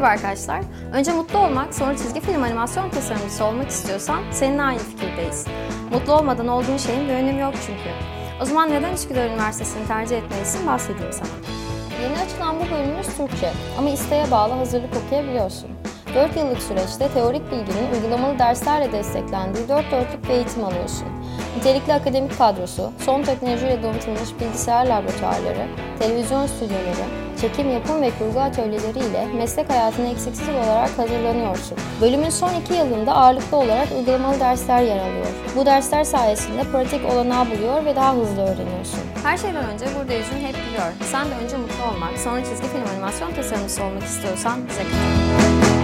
Merhaba arkadaşlar. Önce mutlu olmak, sonra çizgi film animasyon tasarımcısı olmak istiyorsan seninle aynı fikirdeyiz. Mutlu olmadan olduğun şeyin bir önemi yok çünkü. O zaman neden Üsküdar Üniversitesi'ni tercih etmelisin bahsedeyim sana. Yeni açılan bu bölümümüz Türkçe ama isteğe bağlı hazırlık okuyabiliyorsun. 4 yıllık süreçte teorik bilginin uygulamalı derslerle desteklendiği 4 dörtlük bir eğitim alıyorsun. Nitelikli akademik kadrosu, son teknolojiyle donatılmış bilgisayar laboratuvarları, televizyon stüdyoları, çekim, yapım ve kurgu atölyeleri ile meslek hayatına eksiksiz olarak hazırlanıyorsun. Bölümün son iki yılında ağırlıklı olarak uygulamalı dersler yer alıyor. Bu dersler sayesinde pratik olanağı buluyor ve daha hızlı öğreniyorsun. Her şeyden önce burada yüzün hep biliyor. Sen de önce mutlu olmak, sonra çizgi film animasyon tasarımcısı olmak istiyorsan bize katıl.